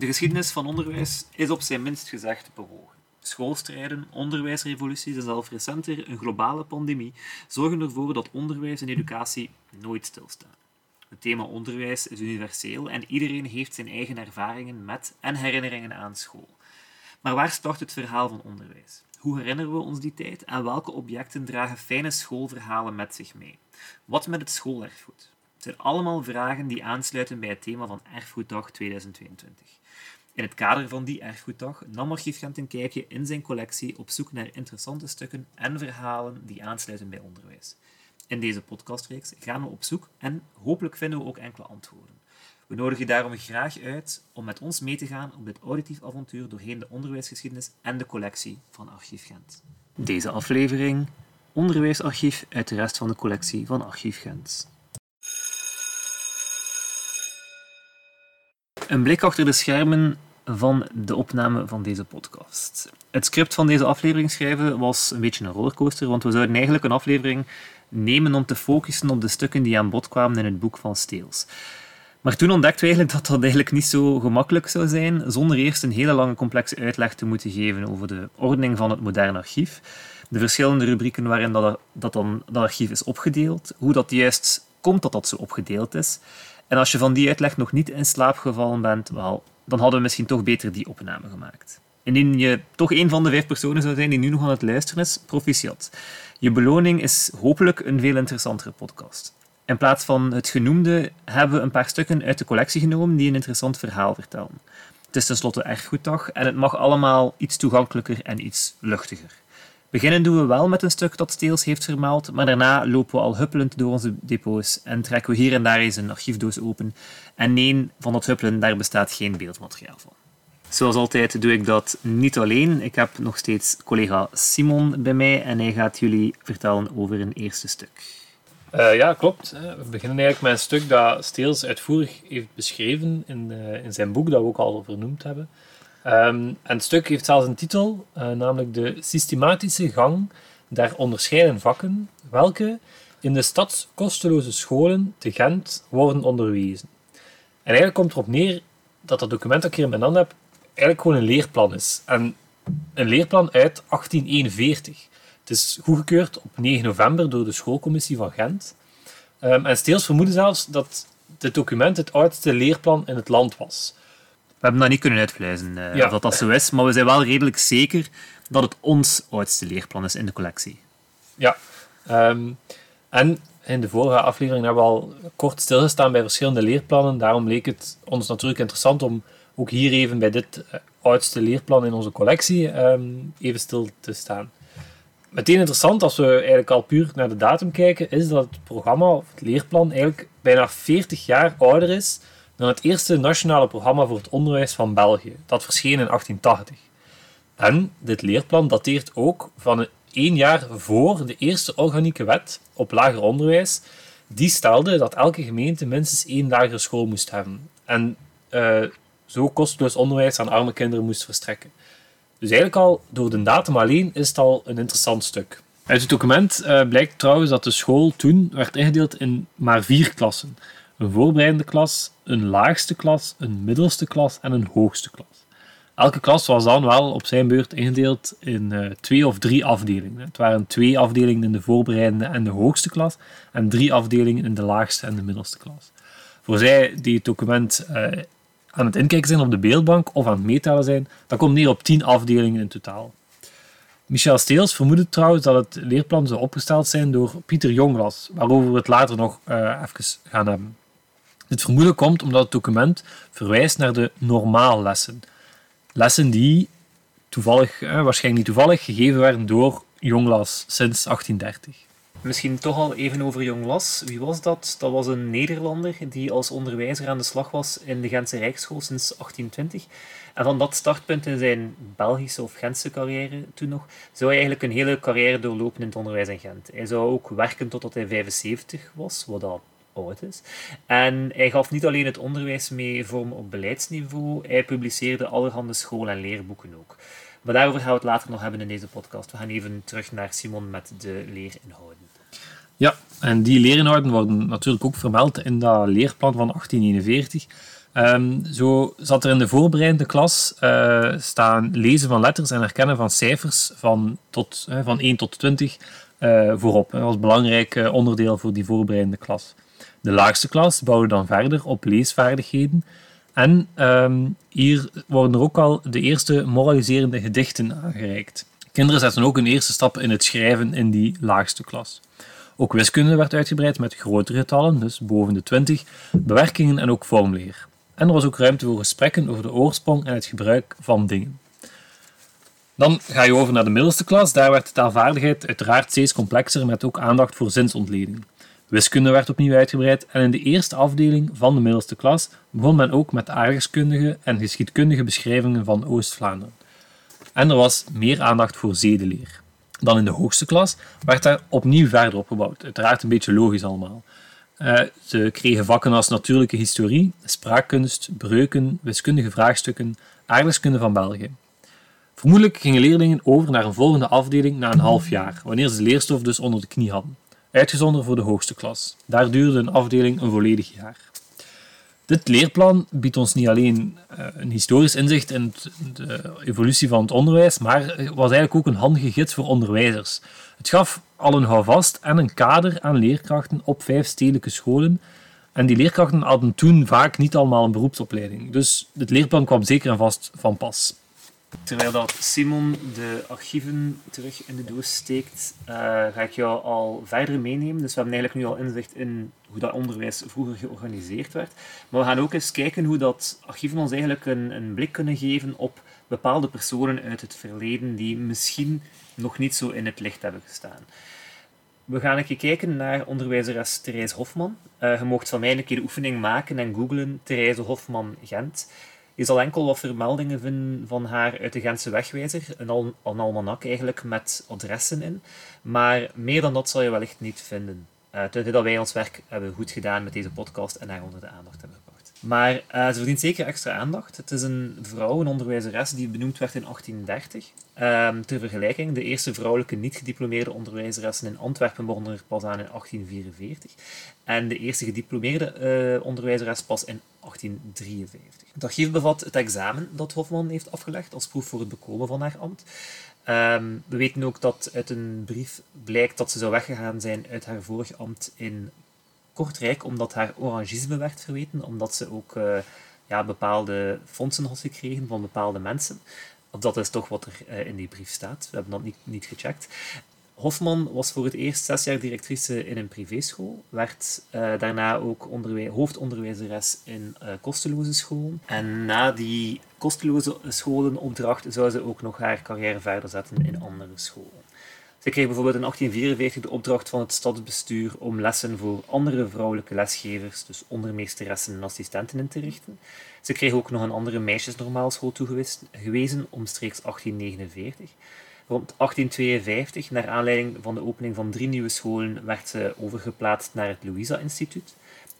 De geschiedenis van onderwijs is op zijn minst gezegd bewogen. Schoolstrijden, onderwijsrevoluties en zelfs recenter een globale pandemie zorgen ervoor dat onderwijs en educatie nooit stilstaan. Het thema onderwijs is universeel en iedereen heeft zijn eigen ervaringen met en herinneringen aan school. Maar waar start het verhaal van onderwijs? Hoe herinneren we ons die tijd en welke objecten dragen fijne schoolverhalen met zich mee? Wat met het schoolerfgoed? Zijn allemaal vragen die aansluiten bij het thema van Erfgoeddag 2022. In het kader van die Erfgoeddag nam Archief Gent een kijkje in zijn collectie op zoek naar interessante stukken en verhalen die aansluiten bij onderwijs. In deze podcastreeks gaan we op zoek en hopelijk vinden we ook enkele antwoorden. We nodigen je daarom graag uit om met ons mee te gaan op dit auditief avontuur doorheen de onderwijsgeschiedenis en de collectie van Archief Gent. Deze aflevering onderwijsarchief uit de rest van de collectie van Archief Gent. Een blik achter de schermen van de opname van deze podcast. Het script van deze aflevering schrijven was een beetje een rollercoaster, want we zouden eigenlijk een aflevering nemen om te focussen op de stukken die aan bod kwamen in het boek van Steels. Maar toen ontdekten we eigenlijk dat dat eigenlijk niet zo gemakkelijk zou zijn, zonder eerst een hele lange complexe uitleg te moeten geven over de ordening van het moderne archief, de verschillende rubrieken waarin dat, dat, dat archief is opgedeeld, hoe dat juist komt dat dat zo opgedeeld is. En als je van die uitleg nog niet in slaap gevallen bent, wel, dan hadden we misschien toch beter die opname gemaakt. Indien je toch een van de vijf personen zou zijn die nu nog aan het luisteren is, proficiat. Je beloning is hopelijk een veel interessantere podcast. In plaats van het genoemde hebben we een paar stukken uit de collectie genomen die een interessant verhaal vertellen. Het is tenslotte erfgoeddag en het mag allemaal iets toegankelijker en iets luchtiger. Beginnen doen we wel met een stuk dat Steels heeft vermeld, maar daarna lopen we al huppelend door onze depots en trekken we hier en daar eens een archiefdoos open. En nee, van dat huppelen, daar bestaat geen beeldmateriaal van. Zoals altijd doe ik dat niet alleen. Ik heb nog steeds collega Simon bij mij en hij gaat jullie vertellen over een eerste stuk. Uh, ja, klopt. We beginnen eigenlijk met een stuk dat Steels uitvoerig heeft beschreven in, uh, in zijn boek, dat we ook al vernoemd hebben. Um, het stuk heeft zelfs een titel, uh, namelijk de systematische gang der onderscheiden vakken, welke in de stadskosteloze scholen te Gent worden onderwezen. En eigenlijk komt erop neer dat dat document dat ik hier in mijn hand heb, eigenlijk gewoon een leerplan is. En een leerplan uit 1841. Het is goedgekeurd op 9 november door de schoolcommissie van Gent. Um, en Steels vermoedde zelfs dat dit document het oudste leerplan in het land was. We hebben dat niet kunnen uitpluizen uh, ja. dat dat zo is, maar we zijn wel redelijk zeker dat het ons oudste leerplan is in de collectie. Ja, um, en in de vorige aflevering hebben we al kort stilgestaan bij verschillende leerplannen. Daarom leek het ons natuurlijk interessant om ook hier even bij dit uh, oudste leerplan in onze collectie um, even stil te staan. Meteen interessant, als we eigenlijk al puur naar de datum kijken, is dat het programma of het leerplan eigenlijk bijna 40 jaar ouder is dan het eerste nationale programma voor het onderwijs van België. Dat verscheen in 1880. En dit leerplan dateert ook van één jaar voor de eerste organieke wet op lager onderwijs. Die stelde dat elke gemeente minstens één lagere school moest hebben. En uh, zo kosteloos onderwijs aan arme kinderen moest verstrekken. Dus eigenlijk al door de datum alleen is het al een interessant stuk. Uit het document uh, blijkt trouwens dat de school toen werd ingedeeld in maar vier klassen. Een voorbereidende klas, een laagste klas, een middelste klas en een hoogste klas. Elke klas was dan wel op zijn beurt ingedeeld in uh, twee of drie afdelingen. Het waren twee afdelingen in de voorbereidende en de hoogste klas en drie afdelingen in de laagste en de middelste klas. Voor zij die het document uh, aan het inkijken zijn op de beeldbank of aan het meetellen zijn, dat komt neer op 10 afdelingen in totaal. Michel Steels vermoedde trouwens dat het leerplan zou opgesteld zijn door Pieter Jonglas, waarover we het later nog uh, even gaan hebben. Dit vermoeden komt omdat het document verwijst naar de normaallessen. Lessen die toevallig, eh, waarschijnlijk niet toevallig, gegeven werden door Jonglas sinds 1830. Misschien toch al even over Jong Las. Wie was dat? Dat was een Nederlander die als onderwijzer aan de slag was in de Gentse Rijksschool sinds 1820. En van dat startpunt in zijn Belgische of Gentse carrière toen nog, zou hij eigenlijk een hele carrière doorlopen in het onderwijs in Gent. Hij zou ook werken totdat hij 75 was, wat dat oud is. En hij gaf niet alleen het onderwijs mee vorm op beleidsniveau, hij publiceerde allerhande school- en leerboeken ook. Maar daarover gaan we het later nog hebben in deze podcast. We gaan even terug naar Simon met de leerinhouden. Ja, en die leerinhouden worden natuurlijk ook vermeld in dat leerplan van 1841. Um, Ehm, zo zat er in de voorbereidende klas uh, staan lezen van letters en herkennen van cijfers van, tot, van 1 tot 20 uh, voorop. Dat was belangrijk onderdeel voor die voorbereidende klas. De laagste klas bouwde dan verder op leesvaardigheden. En um, hier worden er ook al de eerste moraliserende gedichten aangereikt. Kinderen zetten ook een eerste stap in het schrijven in die laagste klas. Ook wiskunde werd uitgebreid met grotere getallen, dus boven de 20, bewerkingen en ook vormleer. En er was ook ruimte voor gesprekken over de oorsprong en het gebruik van dingen. Dan ga je over naar de middelste klas. Daar werd de taalvaardigheid uiteraard steeds complexer met ook aandacht voor zinsontleding. Wiskunde werd opnieuw uitgebreid en in de eerste afdeling van de middelste klas begon men ook met aardrijkskundige en geschiedkundige beschrijvingen van Oost-Vlaanderen. En er was meer aandacht voor zedeleer. Dan in de hoogste klas werd daar opnieuw verder opgebouwd. Uiteraard een beetje logisch allemaal. Uh, ze kregen vakken als natuurlijke historie, spraakkunst, breuken, wiskundige vraagstukken, aardrijkskunde van België. Vermoedelijk gingen leerlingen over naar een volgende afdeling na een half jaar, wanneer ze de leerstof dus onder de knie hadden. Uitgezonderd voor de hoogste klas. Daar duurde een afdeling een volledig jaar. Dit leerplan biedt ons niet alleen uh, een historisch inzicht in de evolutie van het onderwijs, maar was eigenlijk ook een handige gids voor onderwijzers. Het gaf al een houvast en een kader aan leerkrachten op vijf stedelijke scholen. En die leerkrachten hadden toen vaak niet allemaal een beroepsopleiding. Dus het leerplan kwam zeker en vast van pas. Terwijl dat Simon de archieven terug in de doos steekt, uh, ga ik jou al verder meenemen. Dus we hebben eigenlijk nu al inzicht in hoe dat onderwijs vroeger georganiseerd werd. Maar we gaan ook eens kijken hoe dat archieven ons eigenlijk een, een blik kunnen geven op bepaalde personen uit het verleden die misschien nog niet zo in het licht hebben gestaan. We gaan een keer kijken naar onderwijzeres Therese Hofman. Uh, je mocht van mij een keer de oefening maken en googlen Therese Hofman Gent. Je zal enkel wat vermeldingen vinden van haar uit de Gentse Wegwijzer, een, al een almanak eigenlijk met adressen in. Maar meer dan dat zal je wellicht niet vinden. Uh, dat wij ons werk hebben goed gedaan met deze podcast en haar onder de aandacht hebben. Maar uh, ze verdient zeker extra aandacht. Het is een vrouw, een onderwijzeres, die benoemd werd in 1830. Um, ter vergelijking, de eerste vrouwelijke niet-gediplomeerde onderwijzeressen in Antwerpen begonnen er pas aan in 1844. En de eerste gediplomeerde uh, onderwijzeres pas in 1853. Het archief bevat het examen dat Hofman heeft afgelegd als proef voor het bekomen van haar ambt. Um, we weten ook dat uit een brief blijkt dat ze zou weggegaan zijn uit haar vorige ambt in Kortrijk, omdat haar orangisme werd verweten, omdat ze ook uh, ja, bepaalde fondsen had gekregen van bepaalde mensen. Of dat is toch wat er uh, in die brief staat. We hebben dat niet, niet gecheckt. Hofman was voor het eerst zes jaar directrice in een privéschool, werd uh, daarna ook hoofdonderwijzeres in kosteloze scholen. En na die kosteloze scholenopdracht zou ze ook nog haar carrière verder zetten in andere scholen. Ze kreeg bijvoorbeeld in 1844 de opdracht van het stadsbestuur om lessen voor andere vrouwelijke lesgevers, dus ondermeesteressen en assistenten in te richten. Ze kreeg ook nog een andere meisjesnormaalschool toegewezen, omstreeks 1849. Rond 1852, naar aanleiding van de opening van drie nieuwe scholen, werd ze overgeplaatst naar het Louisa-instituut.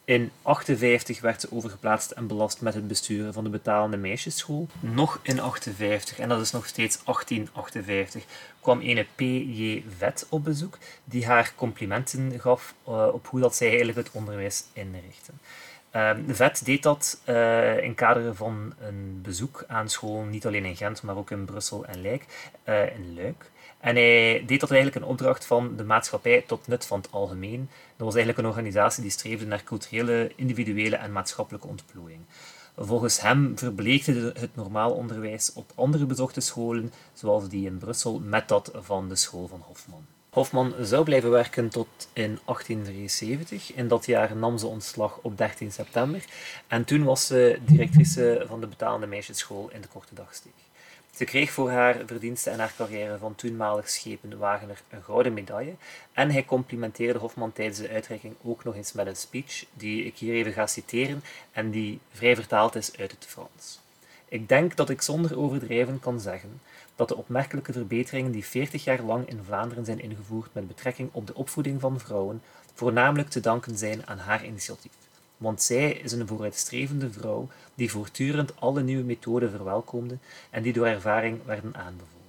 In 1858 werd ze overgeplaatst en belast met het besturen van de betalende meisjesschool. Nog in 1858, en dat is nog steeds 1858, kwam ene P.J. Vet op bezoek, die haar complimenten gaf uh, op hoe dat zij eigenlijk het onderwijs inrichten. De VET deed dat uh, in kader van een bezoek aan school, niet alleen in Gent, maar ook in Brussel en Luik. Uh, in Luik. En hij deed dat eigenlijk een opdracht van de maatschappij tot nut van het algemeen. Dat was eigenlijk een organisatie die streefde naar culturele, individuele en maatschappelijke ontplooiing. Volgens hem verbleekte het normaal onderwijs op andere bezochte scholen, zoals die in Brussel, met dat van de school van Hofman. Hofman zou blijven werken tot in 1873. In dat jaar nam ze ontslag op 13 september. En toen was ze directrice van de betalende meisjesschool in de Korte Dagsteeg. Ze kreeg voor haar verdiensten en haar carrière van toenmalig schepen Wagener een gouden medaille. En hij complimenteerde Hofman tijdens de uitreiking ook nog eens met een speech, die ik hier even ga citeren en die vrij vertaald is uit het Frans. Ik denk dat ik zonder overdrijven kan zeggen dat de opmerkelijke verbeteringen die 40 jaar lang in Vlaanderen zijn ingevoerd met betrekking op de opvoeding van vrouwen, voornamelijk te danken zijn aan haar initiatief. Want zij is een vooruitstrevende vrouw die voortdurend alle nieuwe methoden verwelkomde en die door ervaring werden aanbevolen.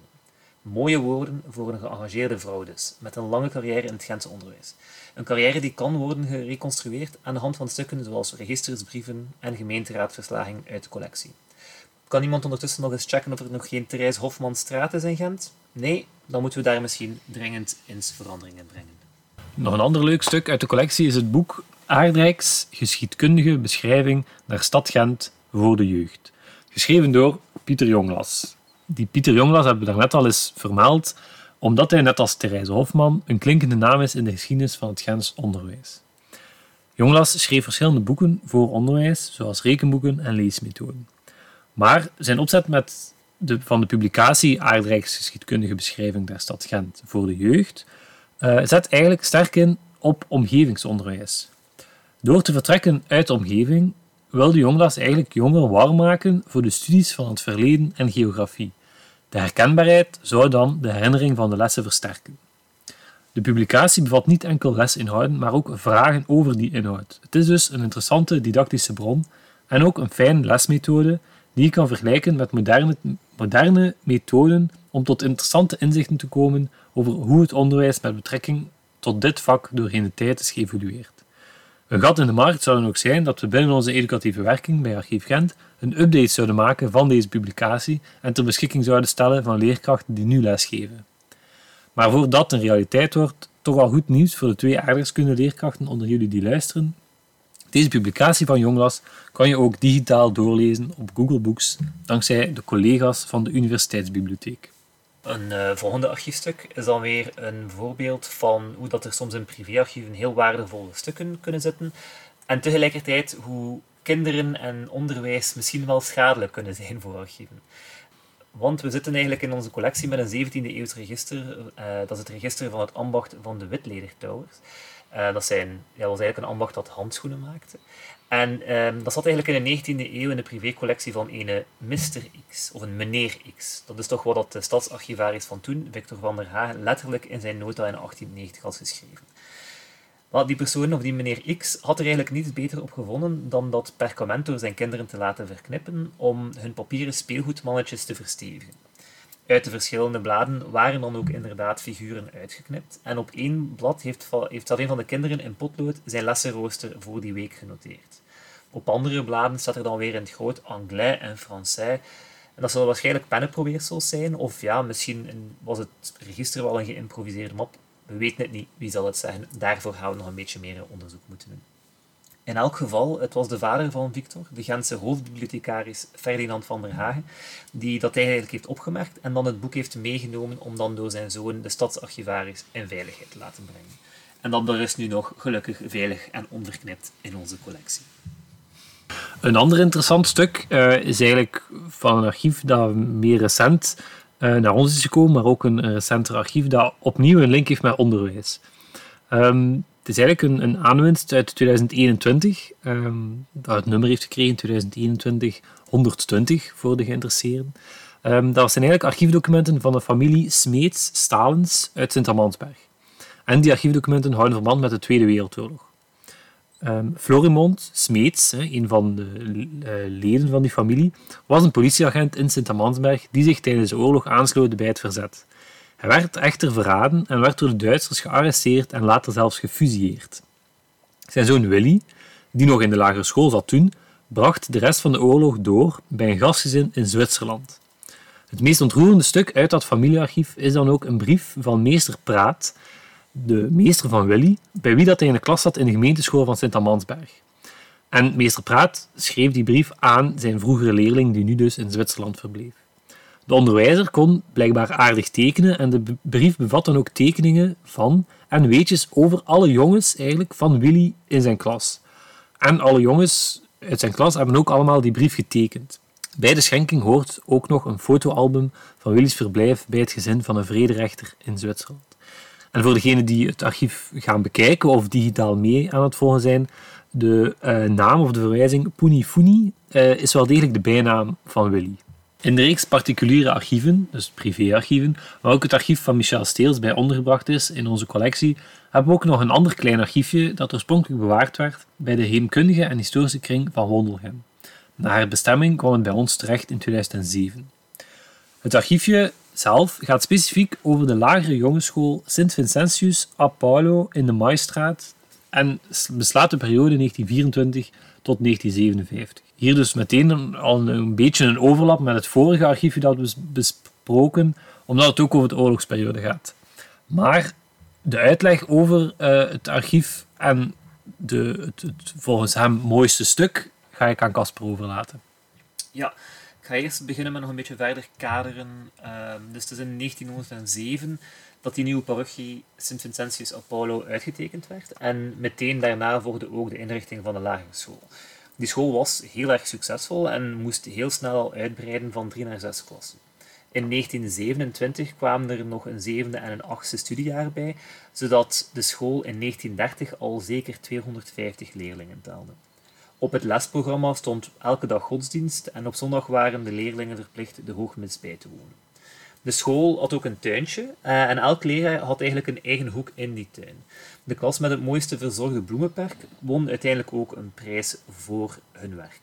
Mooie woorden voor een geëngageerde vrouw dus, met een lange carrière in het Gentse onderwijs. Een carrière die kan worden gereconstrueerd aan de hand van stukken zoals registers, en gemeenteraadverslaging uit de collectie. Kan iemand ondertussen nog eens checken of er nog geen Therese Hofmanstraat is in Gent? Nee, dan moeten we daar misschien dringend eens veranderingen brengen. Nog een ander leuk stuk uit de collectie is het boek Aardrijks geschiedkundige beschrijving naar stad Gent voor de jeugd. Geschreven door Pieter Jonglas. Die Pieter Jonglas hebben we daarnet al eens vermeld, omdat hij net als Therese Hofman een klinkende naam is in de geschiedenis van het Gens onderwijs. Jonglas schreef verschillende boeken voor onderwijs, zoals rekenboeken en leesmethoden. Maar zijn opzet met de, van de publicatie Aardrijksgeschiedkundige beschrijving der stad Gent voor de jeugd uh, zet eigenlijk sterk in op omgevingsonderwijs. Door te vertrekken uit de omgeving wilde Jonglas eigenlijk jongeren warm maken voor de studies van het verleden en geografie. De herkenbaarheid zou dan de herinnering van de lessen versterken. De publicatie bevat niet enkel lesinhouden, maar ook vragen over die inhoud. Het is dus een interessante didactische bron en ook een fijne lesmethode die je kan vergelijken met moderne, moderne methoden om tot interessante inzichten te komen over hoe het onderwijs met betrekking tot dit vak doorheen de tijd is geëvolueerd. Een gat in de markt zou dan ook zijn dat we binnen onze educatieve werking bij Archief Gent een update zouden maken van deze publicatie en ter beschikking zouden stellen van leerkrachten die nu lesgeven. Maar voordat een realiteit wordt, toch wel goed nieuws voor de twee aardrijkskunde leerkrachten onder jullie die luisteren. Deze publicatie van Jonglas kan je ook digitaal doorlezen op Google Books dankzij de collega's van de Universiteitsbibliotheek. Een uh, volgende archiefstuk is dan weer een voorbeeld van hoe dat er soms in privéarchieven heel waardevolle stukken kunnen zitten en tegelijkertijd hoe kinderen en onderwijs misschien wel schadelijk kunnen zijn voor archieven. Want we zitten eigenlijk in onze collectie met een 17e eeuws register. Uh, dat is het register van het ambacht van de witledertouwers. Uh, dat, zijn, ja, was eigenlijk een ambacht dat handschoenen maakte. En um, dat zat eigenlijk in de 19e eeuw in de privécollectie van een Mr. X, of een meneer X. Dat is toch wat de stadsarchivaris van toen, Victor van der Hagen, letterlijk in zijn nota in 1890 had geschreven. Maar die persoon, of die meneer X, had er eigenlijk niets beter op gevonden dan dat perkament zijn kinderen te laten verknippen om hun papieren speelgoedmannetjes te verstevigen. Uit de verschillende bladen waren dan ook inderdaad figuren uitgeknipt. En op één blad heeft, heeft een van de kinderen in potlood zijn lessenrooster voor die week genoteerd. Op andere bladen staat er dan weer in het groot Anglais en Français. En dat zullen waarschijnlijk pennenprobeersels zijn, of ja, misschien was het register wel een geïmproviseerde map. We weten het niet, wie zal het zeggen. Daarvoor gaan we nog een beetje meer onderzoek moeten doen. In elk geval, het was de vader van Victor, de Gentse hoofdbibliothecaris Ferdinand van der Hagen, die dat eigenlijk heeft opgemerkt en dan het boek heeft meegenomen om dan door zijn zoon, de stadsarchivaris, in veiligheid te laten brengen. En dat er is nu nog gelukkig veilig en onverknipt in onze collectie. Een ander interessant stuk uh, is eigenlijk van een archief dat meer recent uh, naar ons is gekomen, maar ook een, een recenter archief dat opnieuw een link heeft met onderwijs. Um, het is eigenlijk een, aanwinst uit 2021, um, dat het nummer heeft gekregen 2021 120 voor de geïnteresseerden. Um, dat zijn eigenlijk archiefdocumenten van de familie Smeets-Stalens uit Sint-Amansberg. En die archiefdocumenten houden verband met de Tweede Wereldoorlog. Um, Florimond Smeets, een van de uh, leden van die familie, was een politieagent in Sint-Amansberg die zich tijdens de oorlog aansloot bij het verzet. Hij werd echter verraden en werd door de Duitsers gearresteerd en later zelfs gefusilleerd. Zijn zoon Willy, die nog in de lagere school zat toen, bracht de rest van de oorlog door bij een gastgezin in Zwitserland. Het meest ontroerende stuk uit dat familiearchief is dan ook een brief van meester Praat, de meester van Willy, bij wie dat hij in de klas zat in de gemeenteschool van Sint-Amansberg. En meester Praat schreef die brief aan zijn vroegere leerling, die nu dus in Zwitserland verbleef. De onderwijzer kon blijkbaar aardig tekenen en de brief bevat dan ook tekeningen van en weetjes over alle jongens eigenlijk van Willy in zijn klas. En alle jongens uit zijn klas hebben ook allemaal die brief getekend. Bij de schenking hoort ook nog een fotoalbum van Willy's verblijf bij het gezin van een vrederechter in Zwitserland. En voor degenen die het archief gaan bekijken of digitaal mee aan het volgen zijn, de uh, naam of de verwijzing Punifuni uh, is wel degelijk de bijnaam van Willy. In de reeks particuliere archieven, dus privéarchieven, waar ook het archief van Michel Steels bij ondergebracht is in onze collectie, hebben we ook nog een ander klein archiefje dat oorspronkelijk bewaard werd bij de Heemkundige en Historische Kring van Wondelgem. Na haar bestemming kwam het bij ons terecht in 2007. Het archiefje zelf gaat specifiek over de lagere jongensschool Sint Vincentius a in de Maaistraat en beslaat de periode 1924 tot 1957. Hier dus meteen al een beetje een overlap met het vorige archiefje dat we besproken, omdat het ook over de oorlogsperiode gaat. Maar de uitleg over uh, het archief en de, het, het, volgens hem mooiste stuk ga ik aan Casper overlaten. Ja, ik ga eerst beginnen met nog een beetje verder kaderen. Uh, dus het is in 1907 dat die nieuwe parochie Sint Vincentius Apollo uitgetekend werd. En meteen daarna volgde ook de inrichting van de lagere school. Die school was heel erg succesvol en moest heel snel uitbreiden van drie naar zes klassen. In 1927 kwamen er nog een zevende en een achtste studiejaar bij, zodat de school in 1930 al zeker 250 leerlingen telde. Op het lesprogramma stond elke dag godsdienst en op zondag waren de leerlingen verplicht de hoogmis bij te wonen. De school had ook een tuintje eh, en elk leraar had eigenlijk een eigen hoek in die tuin. De klas met het mooiste verzorgde bloemenperk won uiteindelijk ook een prijs voor hun werk.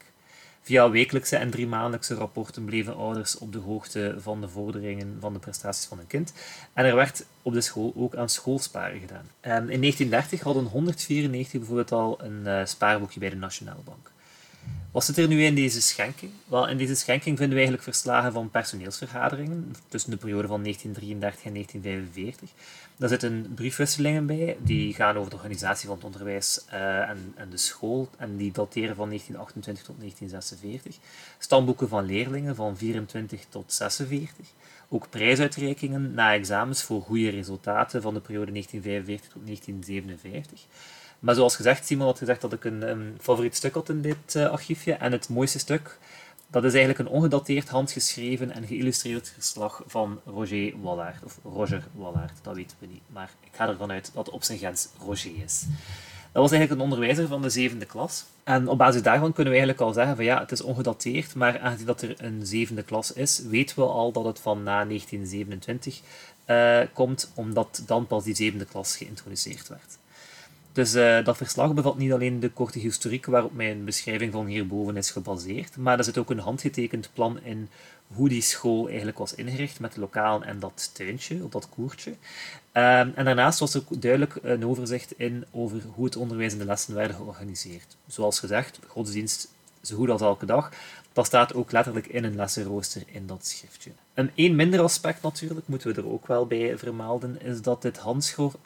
Via wekelijkse en driemaandelijkse rapporten bleven ouders op de hoogte van de vorderingen van de prestaties van hun kind. En er werd op de school ook aan schoolsparen gedaan. En in 1930 hadden 194 bijvoorbeeld al een uh, spaarboekje bij de Nationale Bank. Wat zit er nu in deze schenking? Wel, in deze schenking vinden we eigenlijk verslagen van personeelsvergaderingen tussen de periode van 1933 en 1945. Daar zitten briefwisselingen bij, die gaan over de organisatie van het onderwijs uh, en, en, de school, en die dateren van 1928 tot 1946. Stamboeken van leerlingen van 24 tot 46. Ook prijsuitreikingen na examens voor goede resultaten van de periode 1945 tot 1957. Maar zoals gezegd, Simon had gezegd dat ik een, favoriet stuk had in dit uh, archiefje. En het mooiste stuk, dat is eigenlijk een ongedateerd handgeschreven en geïllustreerd verslag van Roger Wallaert. Of Roger Wallaert, dat weten we niet. Maar ik ga ervan uit dat het op zijn grens Roger is. Dat was eigenlijk een onderwijzer van de zevende klas. En op basis daarvan kunnen we eigenlijk al zeggen van ja, het is ongedateerd, maar aangezien dat er een zevende klas is, weten we al dat het van na 1927 uh, komt, omdat dan pas die zevende klas geïntroduceerd werd. Dus uh, dat verslag bevat niet alleen de korte historiek waarop mijn beschrijving van hierboven is gebaseerd, maar er zit ook een handgetekend plan in hoe die school eigenlijk was ingericht met de lokalen en dat tuintje, of dat koertje. Uh, en daarnaast was er ook duidelijk een overzicht in over hoe het onderwijs en de lessen werden georganiseerd. Zoals gezegd, godsdienst zo goed als elke dag. Dat staat ook letterlijk in een lessenrooster in dat schriftje. Een één minder aspect natuurlijk, moeten we er ook wel bij vermelden, is dat dit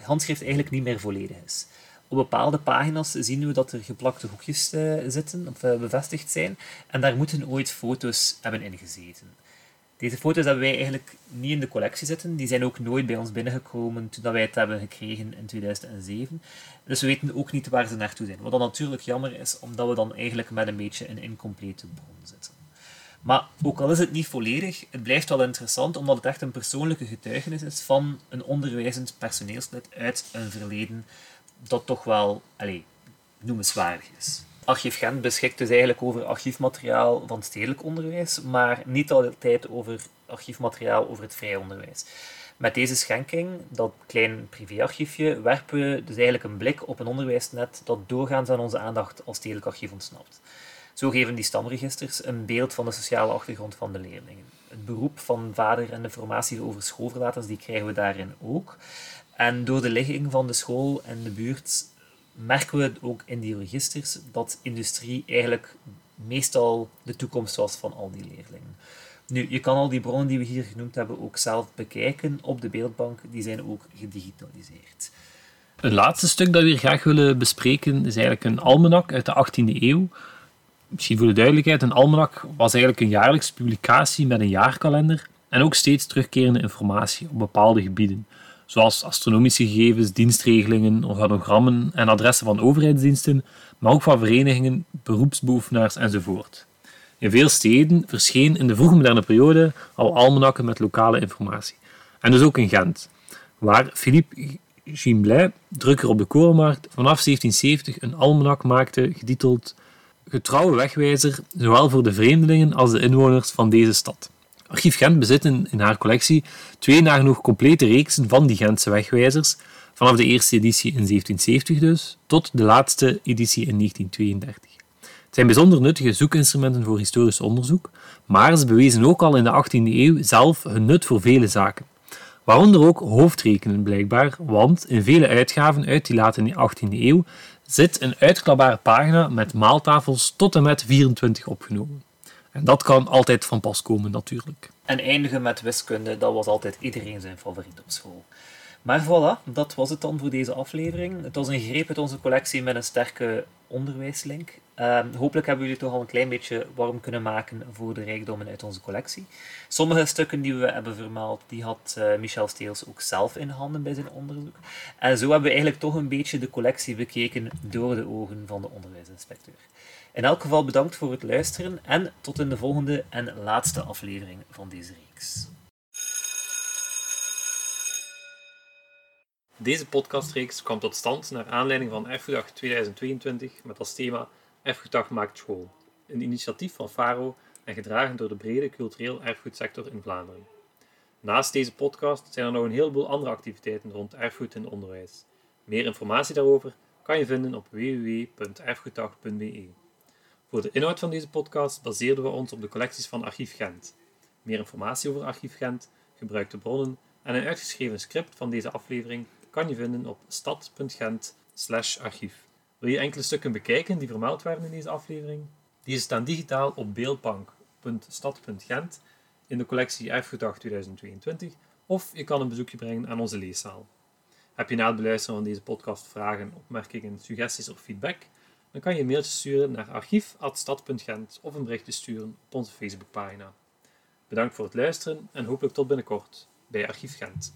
handschrift eigenlijk niet meer volledig is. Op bepaalde pagina's zien we dat er geplakte hoekjes uh, zitten, of uh, bevestigd zijn, en daar moeten ooit foto's hebben ingezeten. Deze foto's hebben wij eigenlijk niet in de collectie zitten. Die zijn ook nooit bij ons binnengekomen toen wij het hebben gekregen in 2007. Dus we weten ook niet waar ze naartoe zijn. Wat dan natuurlijk jammer is, omdat we dan eigenlijk met een beetje een incomplete bron zitten. Maar ook al is het niet volledig, het blijft wel interessant omdat het echt een persoonlijke getuigenis is van een onderwijzend personeelslid uit een verleden dat toch wel allez, noemenswaardig is. Archief Gent beschikt dus eigenlijk over archiefmateriaal van stedelijk onderwijs, maar niet altijd over archiefmateriaal over het vrij onderwijs. Met deze schenking, dat klein privéarchiefje, werpen we dus eigenlijk een blik op een onderwijsnet dat doorgaans aan onze aandacht als stedelijk archief ontsnapt. Zo geven die stamregisters een beeld van de sociale achtergrond van de leerlingen. Het beroep van vader en de formatie over schoolverlaters die krijgen we daarin ook. En door de ligging van de school en de buurt merken we ook in die registers dat industrie eigenlijk meestal de toekomst was van al die leerlingen. Nu, je kan al die bronnen die we hier genoemd hebben ook zelf bekijken op de beeldbank. Die zijn ook gedigitaliseerd. Het laatste stuk dat we hier graag willen bespreken is eigenlijk een almanak uit de 18e eeuw. Misschien voor de duidelijkheid, een almanak was eigenlijk een jaarlijkse publicatie met een jaarkalender en ook steeds terugkerende informatie op bepaalde gebieden zoals astronomische gegevens, dienstregelingen, organogrammen en adressen van overheidsdiensten, maar ook van verenigingen, beroepsbeoefenaars enzovoort. In veel steden verscheen in de vroege moderne periode al almanakken met lokale informatie. En dus ook in Gent, waar Philippe Gimblay, drukker op de Korenmarkt, vanaf 1770 een almanak maakte getiteld Getrouwe wegwijzer, zowel voor de vreemdelingen als de inwoners van deze stad. Archief Gent bezit in, haar collectie twee nagenoeg complete reeksen van die Gentse wegwijzers, vanaf de eerste editie in 1770 dus, tot de laatste editie in 1932. Het zijn bijzonder nuttige zoekinstrumenten voor historisch onderzoek, maar ze bewezen ook al in de 18e eeuw zelf hun nut voor vele zaken. Waaronder ook hoofdrekenen blijkbaar, want in vele uitgaven uit die late 18e eeuw zit een uitklapbare pagina met maaltafels tot en met 24 opgenomen. En dat kan altijd van pas komen natuurlijk. En eindigen met wiskunde, dat was altijd iedereen zijn favoriet op school. Maar voilà, dat was het dan voor deze aflevering. Het was een greep uit onze collectie met een sterke onderwijslink. Ehm, hopelijk hebben jullie toch al een klein beetje warm kunnen maken voor de rijkdommen uit onze collectie. Sommige stukken die we hebben vermeld, die had uh, Michel Steels ook zelf in handen bij zijn onderzoek. En zo hebben we eigenlijk toch een beetje de collectie bekeken door de ogen van de onderwijsinspecteur. In elk geval bedankt voor het luisteren en tot in de volgende en laatste aflevering van deze reeks. Deze podcastreeks kwam tot stand naar aanleiding van Erfgoeddag 2022 met als thema Erfgoeddag maakt school. Een initiatief van FARO en gedragen door de brede cultureel erfgoedsector in Vlaanderen. Naast deze podcast zijn er nog een heleboel andere activiteiten rond erfgoed in onderwijs. Meer informatie daarover kan je vinden op www.erfgoeddag.be. Voor de inhoud van deze podcast baseerden we ons op de collecties van Archief Gent. Meer informatie over Archief Gent, gebruikte bronnen en een uitgeschreven script van deze aflevering kan je vinden op stad.gent/archief. Wil je enkele stukken bekijken die vermeld werden in deze aflevering? Deze staan digitaal op beeldbank.stad.gent in de collectie Erfgoeddag 2022 of je kan een bezoekje brengen aan onze leeszaal. Heb je na het beluisteren van deze podcast vragen, opmerkingen, suggesties of feedback? Dan kan je een mailtje sturen naar archief.stad.gent of een berichtje sturen op onze Facebookpagina. Bedankt voor het luisteren en hopelijk tot binnenkort bij Archief Gent.